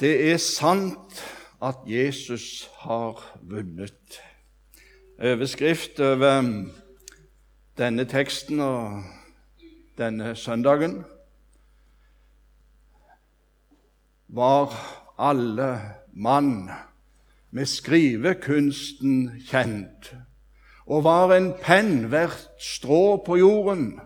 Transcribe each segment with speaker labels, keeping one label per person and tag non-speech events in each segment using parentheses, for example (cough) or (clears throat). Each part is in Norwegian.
Speaker 1: Det er sant at Jesus har vunnet. Overskrift over denne teksten og denne søndagen var alle mann med skrivekunsten kjent, og var en penn hvert strå på jorden,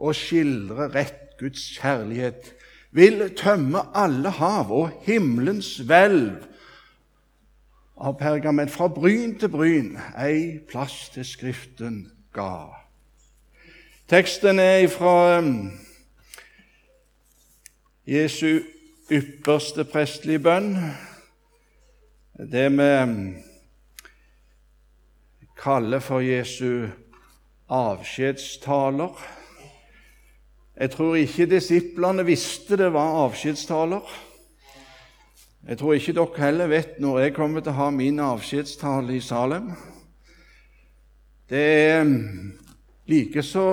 Speaker 1: og skildre rett Guds kjærlighet vil tømme alle hav og himmelens hvelv av pergament fra bryn til bryn, ei plass til Skriften ga. Teksten er fra um, Jesu ypperste prestelige bønn, det vi um, kaller for Jesu avskjedstaler. Jeg tror ikke disiplene visste det var avskjedstaler. Jeg tror ikke dere heller vet når jeg kommer til å ha min avskjedstale i Salem. Det er likeså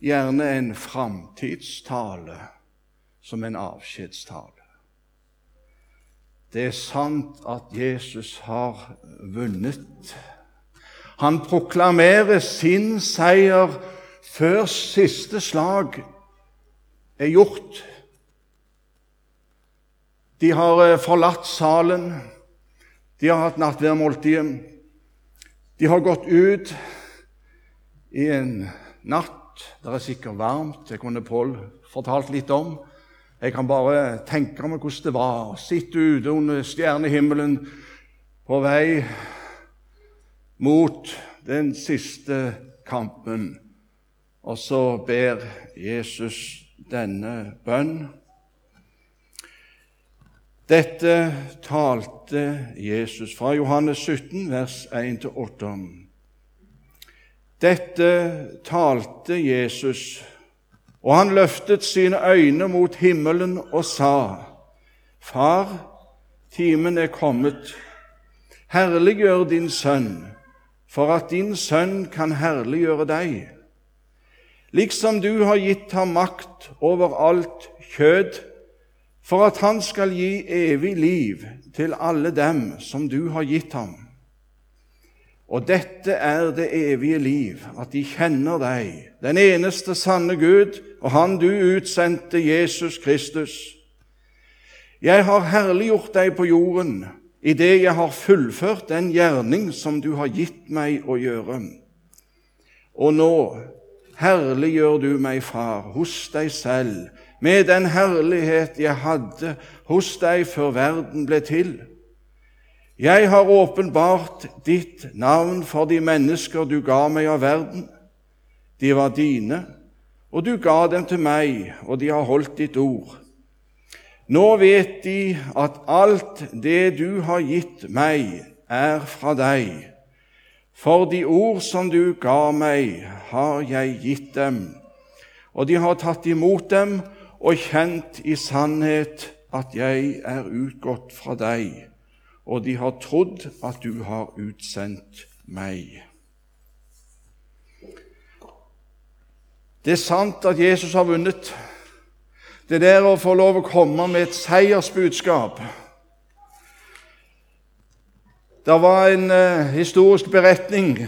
Speaker 1: gjerne en framtidstale som en avskjedstale. Det er sant at Jesus har vunnet. Han proklamerer sin seier før siste slag er gjort. De har eh, forlatt salen, de har hatt nattverdmåltidet. De har gått ut i en natt Det er sikkert varmt, det kunne Pål fortalt litt om. Jeg kan bare tenke meg hvordan det var å sitte ute under stjernehimmelen på vei mot den siste kampen. Og så ber Jesus denne bønn. Dette talte Jesus fra Johannes 17, vers 1-8. Dette talte Jesus, og han løftet sine øyne mot himmelen og sa:" Far, timen er kommet. Herliggjør din sønn, for at din sønn kan herliggjøre deg liksom du har gitt ham makt over alt kjød, for at han skal gi evig liv til alle dem som du har gitt ham. Og dette er det evige liv, at de kjenner deg, den eneste sanne Gud, og Han du utsendte, Jesus Kristus. Jeg har herliggjort deg på jorden idet jeg har fullført den gjerning som du har gitt meg å gjøre. Og nå herliggjør du meg, Far, hos deg selv, med den herlighet jeg hadde hos deg før verden ble til. Jeg har åpenbart ditt navn for de mennesker du ga meg av verden. De var dine, og du ga dem til meg, og de har holdt ditt ord. Nå vet de at alt det du har gitt meg, er fra deg for de ord som du ga meg, har jeg gitt dem, og de har tatt imot dem og kjent i sannhet at jeg er utgått fra deg, og de har trodd at du har utsendt meg. Det er sant at Jesus har vunnet. Det der å få lov å komme med et seiersbudskap det var en uh, historisk beretning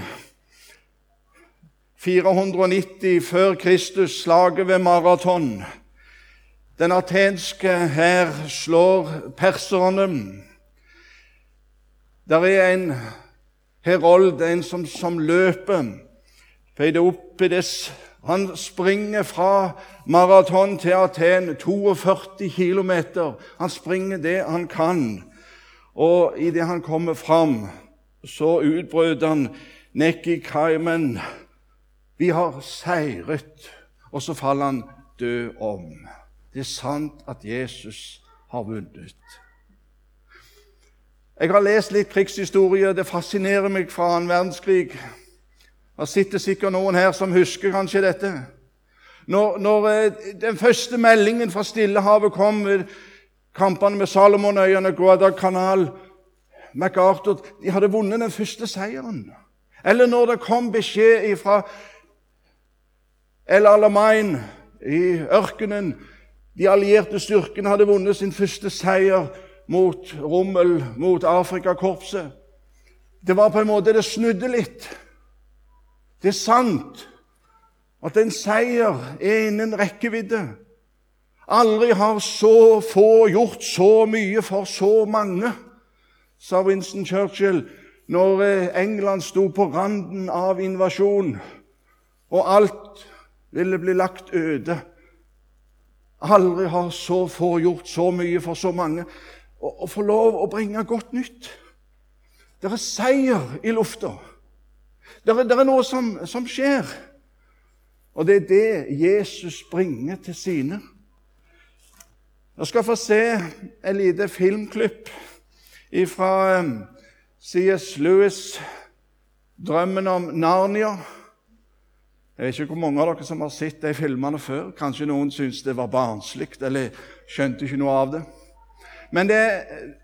Speaker 1: 490 før Kristus, slaget ved Maraton. Den atenske hær slår perserne. Der er en herold, en som, som løper. Han springer fra Maraton til Aten, 42 km. Han springer det han kan. Og idet han kommer fram, så utbrøt han Nekki Kaimen, vi har seiret. Og så faller han død om. Det er sant at Jesus har vunnet. Jeg har lest litt krigshistorie. Det fascinerer meg fra annen verdenskrig. Det sitter sikkert noen her som husker kanskje dette. Når, når eh, den første meldingen fra Stillehavet kom kampene med Salomonøyene, Guadalcanal MacArthur de hadde vunnet den første seieren. Eller når det kom beskjed fra El Alamein i ørkenen De allierte styrkene hadde vunnet sin første seier mot Rommel, mot Afrikakorpset. Det var på en måte Det snudde litt. Det er sant at en seier er innen rekkevidde. Aldri har så få gjort så mye for så mange, sa Winston Churchill når eh, England sto på randen av invasjon, og alt ville bli lagt øde. Aldri har så få gjort så mye for så mange. Og, få lov å bringe godt nytt. Det er seier i lufta. Det er, er noe som, som skjer. Og det er det Jesus bringer til sine. Jeg skal få se et lite filmklipp fra um, C.S. Lewis' 'Drømmen om Narnia'. Jeg vet ikke hvor mange av dere som har sett de filmene før. Kanskje noen syntes det var barnslig eller skjønte ikke noe av det. Men det,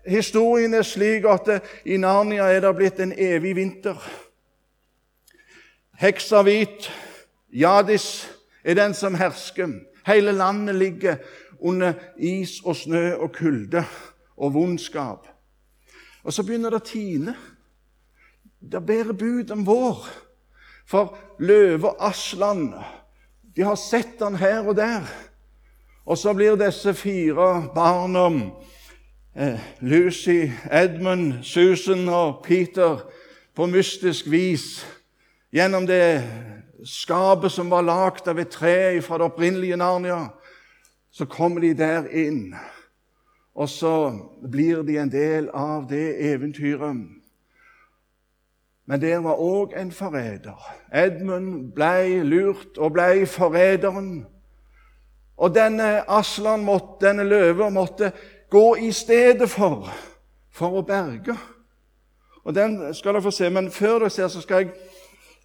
Speaker 1: historien er slik at det, i Narnia er det blitt en evig vinter. Heksa hvit, Jadis, er den som hersker. Hele landet ligger under is og snø og kulde og vondskap. Og så begynner det å tine. Det bærer bud om vår. For løve og aslan de har sett han her og der. Og så blir disse fire barna, eh, Lucy, Edmund, Susan og Peter, på mystisk vis gjennom det skapet som var lagd av et tre fra det opprinnelige Narnia, så kommer de der inn. Og så blir de en del av det eventyret. Men der var òg en forræder. Edmund ble lurt og ble forræderen. Og denne Aslan, måtte, denne løva, måtte gå i stedet for for å berge. Og Den skal dere få se, men før dere ser, så skal jeg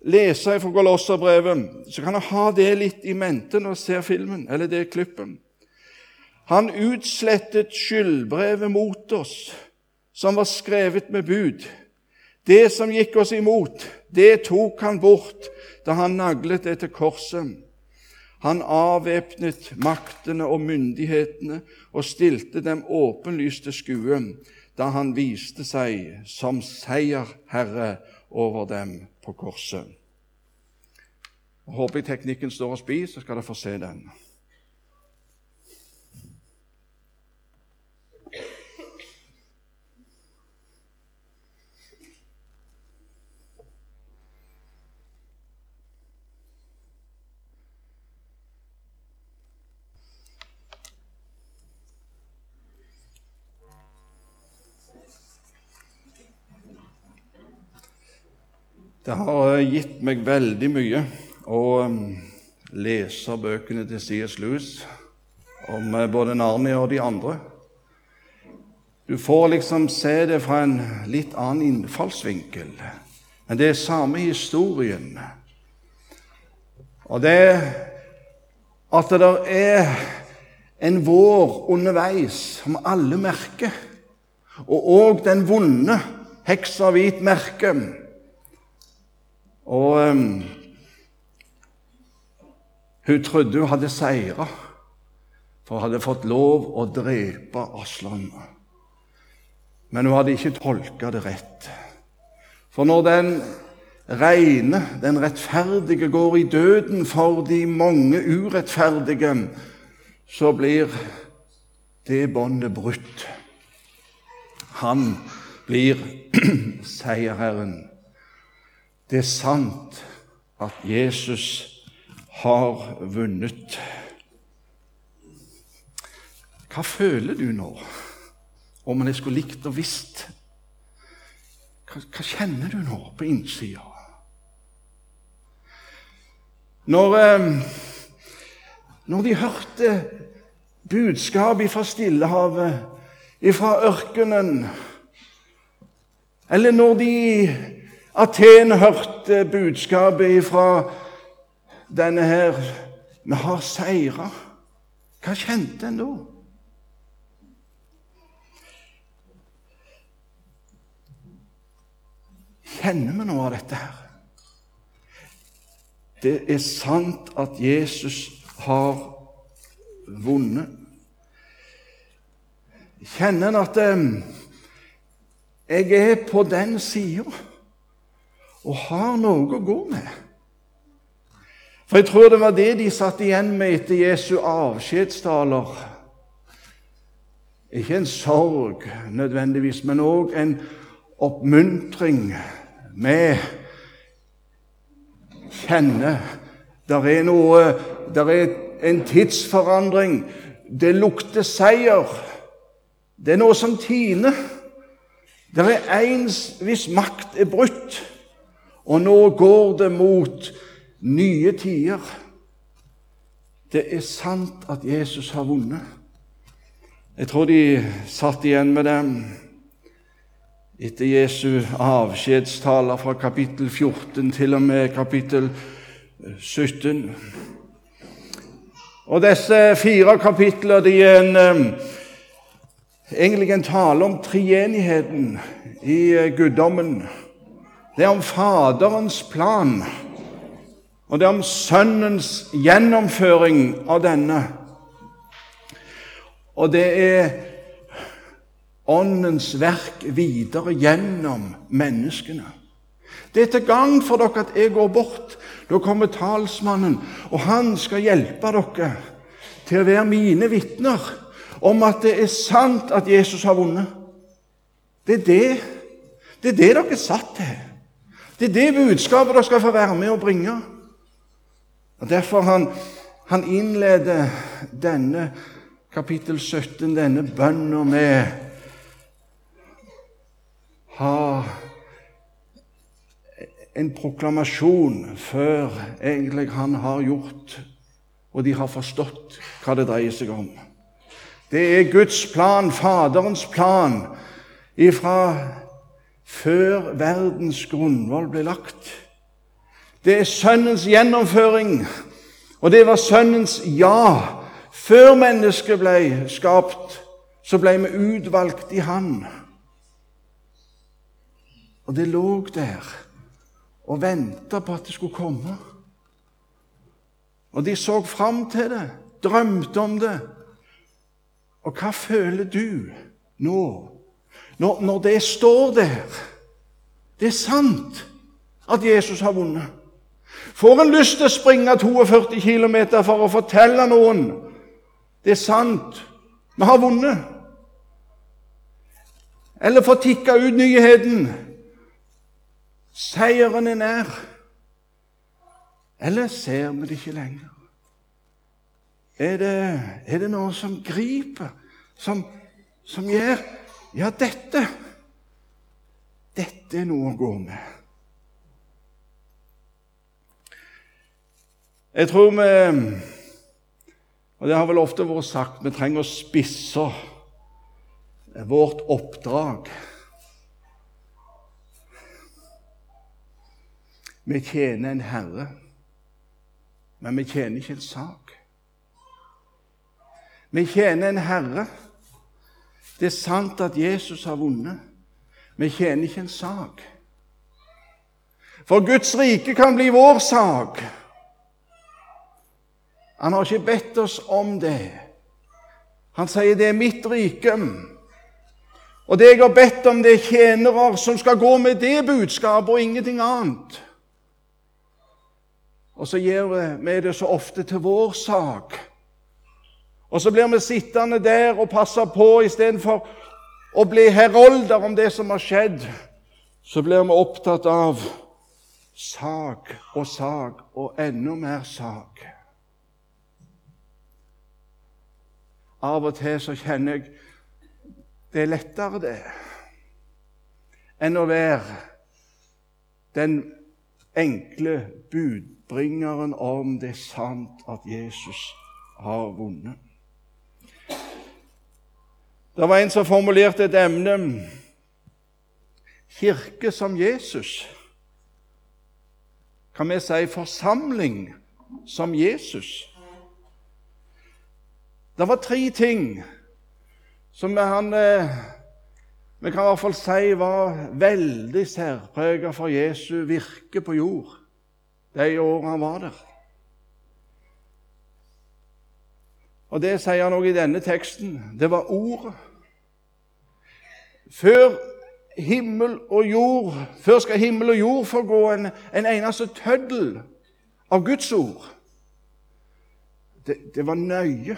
Speaker 1: lese fra Golosserbrevet. Så kan dere ha det litt i mente når dere ser filmen, eller det klippen. Han utslettet skyldbrevet mot oss, som var skrevet med bud. Det som gikk oss imot, det tok han bort da han naglet det til korset. Han avvæpnet maktene og myndighetene og stilte dem åpenlyst til skue da han viste seg som seierherre over dem på korset. Jeg håper teknikken står og spiser, så skal dere få se den. Det har gitt meg veldig mye å um, lese bøkene til C.S. Lewis om eh, både Narnia og de andre. Du får liksom se det fra en litt annen innfallsvinkel. Men det er samme historien. Og det at det er en vår underveis som alle merker, og òg den vonde heksa hvit merker og um, hun trodde hun hadde seira, for hun hadde fått lov å drepe Aslan. Men hun hadde ikke tolka det rett. For når den rene, den rettferdige, går i døden for de mange urettferdige, så blir det båndet brutt. Han blir (clears throat) seierherren. Det er sant at Jesus har vunnet. Hva føler du nå, om jeg skulle likt og visst? Hva, hva kjenner du nå på innsida? Når, eh, når de hørte budskapet fra Stillehavet, fra ørkenen, eller når de Aten hørte budskapet fra denne her Vi har seira. Hva kjente en da? Kjenner vi noe av dette her? Det er sant at Jesus har vunnet. kjenner en at eh, jeg er på den sida og har noe å gå med. For jeg tror det var det de satt igjen med etter Jesu avskjedstaler. Ikke en sorg nødvendigvis, men òg en oppmuntring med kjenne Der er noe Der er en tidsforandring. Det lukter seier. Det er noe som tiner. Det er en hvis makt er brutt, og nå går det mot nye tider. Det er sant at Jesus har vunnet. Jeg tror de satt igjen med dem etter Jesu avskjedstaler fra kapittel 14 til og med kapittel 17. Og Disse fire kapitler de er en, egentlig en tale om treenigheten i eh, guddommen. Det er om Faderens plan og det er om Sønnens gjennomføring av denne. Og det er Åndens verk videre gjennom menneskene. Det er til gang for dere at jeg går bort. Da kommer talsmannen, og han skal hjelpe dere til å være mine vitner om at det er sant at Jesus har vunnet. Det er det, det er det dere er satt til. Det er det budskapet dere skal få være med og bringe. Og Derfor han, han innleder denne kapittel 17, denne bønna, med ha en proklamasjon før egentlig han har gjort, og de har forstått hva det dreier seg om. Det er Guds plan, Faderens plan, ifra før verdens grunnvoll ble lagt. Det er Sønnens gjennomføring, og det var Sønnens ja. Før mennesket ble skapt, så ble vi utvalgt i Han. Og det lå der og venta på at det skulle komme. Og de så fram til det, drømte om det. Og hva føler du nå, når, når det står der? Det er sant at Jesus har vunnet. Får en lyst til å springe 42 km for å fortelle noen det er sant, vi har vunnet? Eller få tikka ut nyheten seieren er nær? Eller ser vi det ikke lenger? Er det, er det noe som griper, som, som gjør Ja, dette Dette er noe å gå med. Jeg tror vi Og det har vel ofte vært sagt vi trenger å spisse vårt oppdrag. Vi tjener en herre, men vi tjener ikke en sak. Vi tjener en herre. Det er sant at Jesus har vunnet. Vi tjener ikke en sak. For Guds rike kan bli vår sak. Han har ikke bedt oss om det. Han sier det er mitt rike. Og det jeg har bedt om, det er tjenere som skal gå med det budskapet og ingenting annet. Og så gjør vi det så ofte til vår sak. Og så blir vi sittende der og passe på istedenfor å bli herolder om det som har skjedd. Så blir vi opptatt av sak og sak og enda mer sak. Av og til så kjenner jeg det er lettere, det, enn å være den enkle budbringeren om det er sant at Jesus har vunnet. Det var en som formulerte et emne kirke som Jesus. Kan vi si forsamling som Jesus? Det var tre ting som han eh, Vi kan i hvert fall si var veldig særpreget for Jesu virke på jord de årene han var der. Og det sier han òg i denne teksten. Det var Ordet. Før himmel og jord, før skal himmel og jord forgå en, en eneste tøddel av Guds ord. Det, det var nøye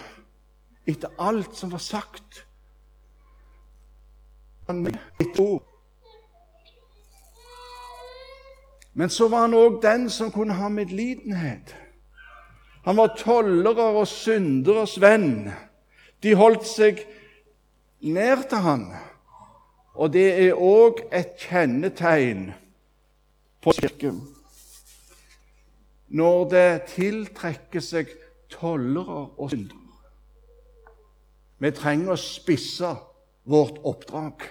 Speaker 1: etter alt som var sagt. Men så var han òg den som kunne ha medlidenhet. Han var tollere og synderes venn. De holdt seg nær til han. Og det er òg et kjennetegn på kirken. Når det tiltrekker seg tollere og syndere. Vi trenger å spisse vårt oppdrag.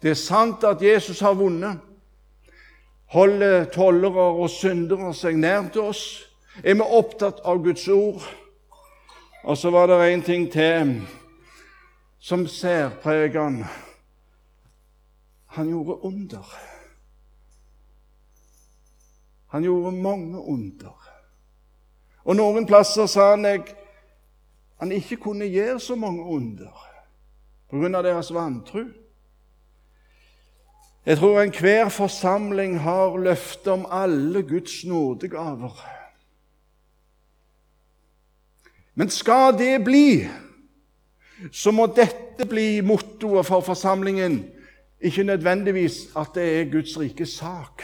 Speaker 1: Det er sant at Jesus har vunnet. Holder tollere og syndere seg nær til oss? Er vi opptatt av Guds ord? Og så var det en ting til som særpreger han. Han gjorde under. Han gjorde mange under. Og noen plasser sa han jeg han ikke kunne gjøre så mange under pga. deres vantro. Jeg tror enhver forsamling har løfte om alle Guds nådegaver. Men skal det bli, så må dette bli mottoet for forsamlingen. Ikke nødvendigvis at det er Guds rike sak.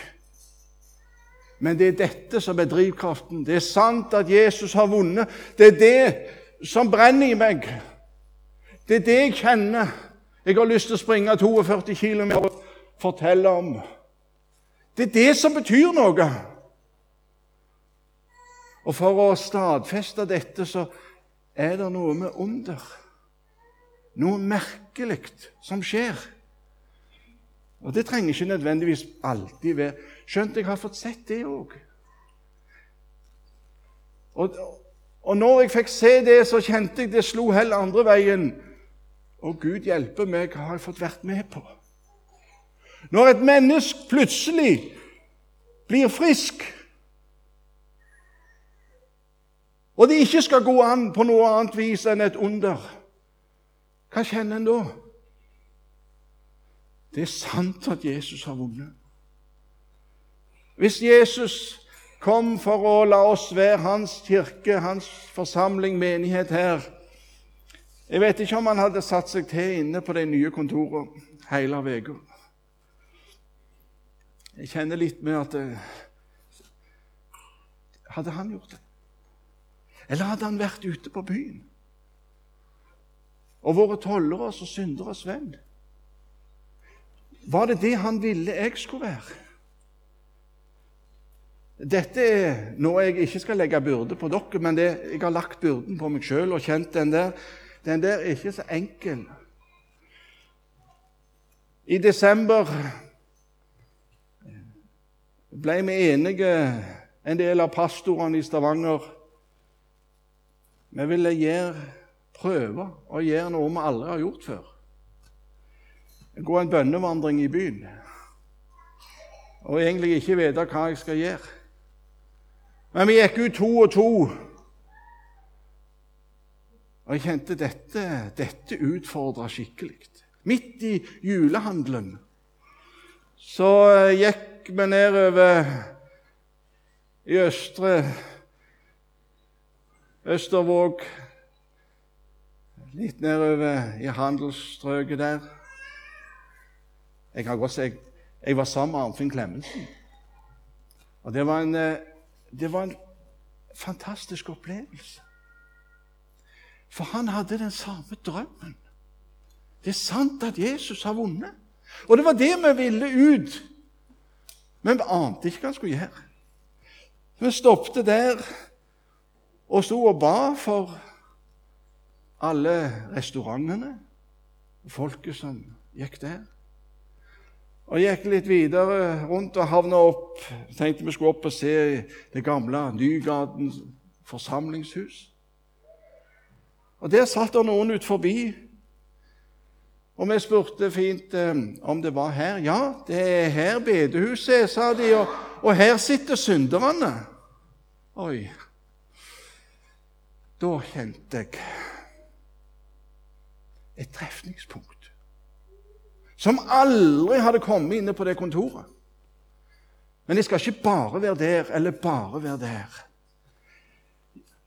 Speaker 1: Men det er dette som er drivkraften. Det er sant at Jesus har vunnet. Det er det som brenner i meg. Det er det jeg kjenner. Jeg har lyst til å springe 42 km og fortelle om. Det er det som betyr noe. Og for å stadfeste dette så er det noe med under. Noe merkelig som skjer. Og det trenger ikke nødvendigvis alltid være Skjønt jeg har fått sett det òg. Og, og når jeg fikk se det, så kjente jeg det slo heller andre veien. Og Gud hjelpe meg, hva har jeg fått vært med på? Når et menneske plutselig blir frisk, og det ikke skal gå an på noe annet vis enn et under, hva kjenner en da? Det er sant at Jesus har vunnet. Hvis Jesus kom for å la oss være hans kirke, hans forsamling, menighet her. Jeg vet ikke om han hadde satt seg til inne på de nye kontorene hele uka. Jeg kjenner litt med at eh, Hadde han gjort det? Eller hadde han vært ute på byen og vært tolleres og synderes venn? Var det det han ville jeg skulle være? Dette er noe jeg ikke skal legge byrde på dere, men det, jeg har lagt byrden på meg sjøl og kjent den der. Den der er ikke så enkel. I desember ble vi enige, en del av pastorene i Stavanger. Vi ville gjøre, prøve å gjøre noe vi aldri har gjort før. Gå en bønnevandring i byen og egentlig ikke vite hva jeg skal gjøre. Men vi gikk ut to og to. Og jeg kjente dette, dette utfordra skikkelig. Midt i julehandelen så gikk vi nedover i Østre Østervåg, litt nedover i handelsstrøket der. Jeg godt jeg, jeg var sammen med Arnfinn Klemetsen. Og det var en det var en fantastisk opplevelse. For han hadde den samme drømmen. Det er sant at Jesus har vunnet. Og det var det vi ville ut. Men vi ante ikke hva han skulle gjøre. Vi stoppet der og sto og ba for alle restaurantene, folket som gikk der. Og gikk litt videre rundt og havna opp Tenkte vi skulle opp og se det gamle Nygaten forsamlingshus. Og Der satt det noen ut forbi, og vi spurte fint eh, om det var her. Ja, det er her bedehuset er, sa de, og, og her sitter synderne. Oi. Da kjente jeg et trefningspunkt. Som aldri hadde kommet inne på det kontoret. Men jeg skal ikke bare være der eller bare være der.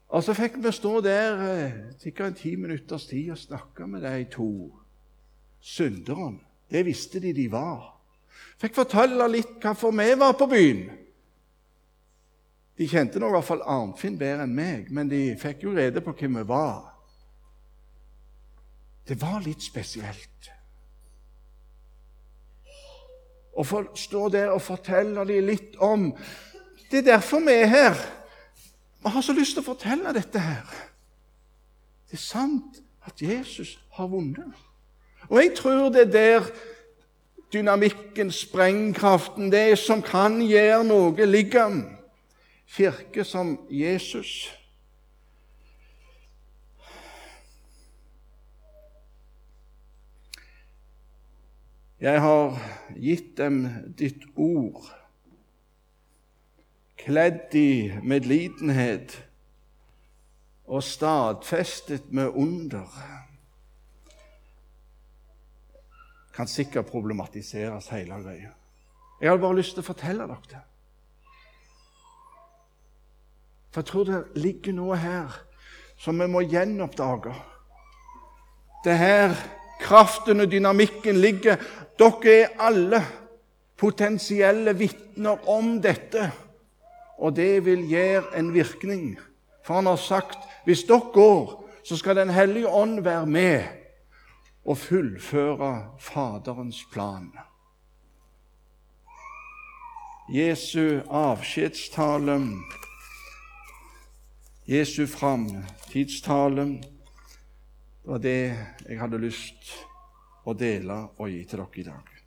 Speaker 1: Og så fikk vi stå der eh, sikkert en ti minutters tid og snakke med de to synderne. Det visste de de var. Fikk fortelle litt hvorfor vi var på byen. De kjente nå i hvert fall Arnfinn bedre enn meg, men de fikk jo rede på hvem vi var. Det var litt spesielt. Å få stå der og fortelle dem litt om Det er derfor vi er her. Vi har så lyst til å fortelle dette her. Det er sant at Jesus har vunnet. Og jeg tror det er der dynamikken, sprengkraften, det som kan gjøre noe, ligger. Kirke som Jesus. Jeg har gitt dem ditt ord, kledd i medlidenhet og stadfestet med under. Kan sikkert problematiseres hele greia. Jeg hadde bare lyst til å fortelle dere det. For jeg tror det ligger noe her som vi må gjenoppdage. Det her kraften og dynamikken ligger dere er alle potensielle vitner om dette, og det vil gjøre en virkning. For han har sagt hvis dere går, så skal Den hellige ånd være med og fullføre Faderens plan. Jesu avskjedstale, Jesu framtidstale, det var det jeg hadde lyst å dele og gi til dere i dag.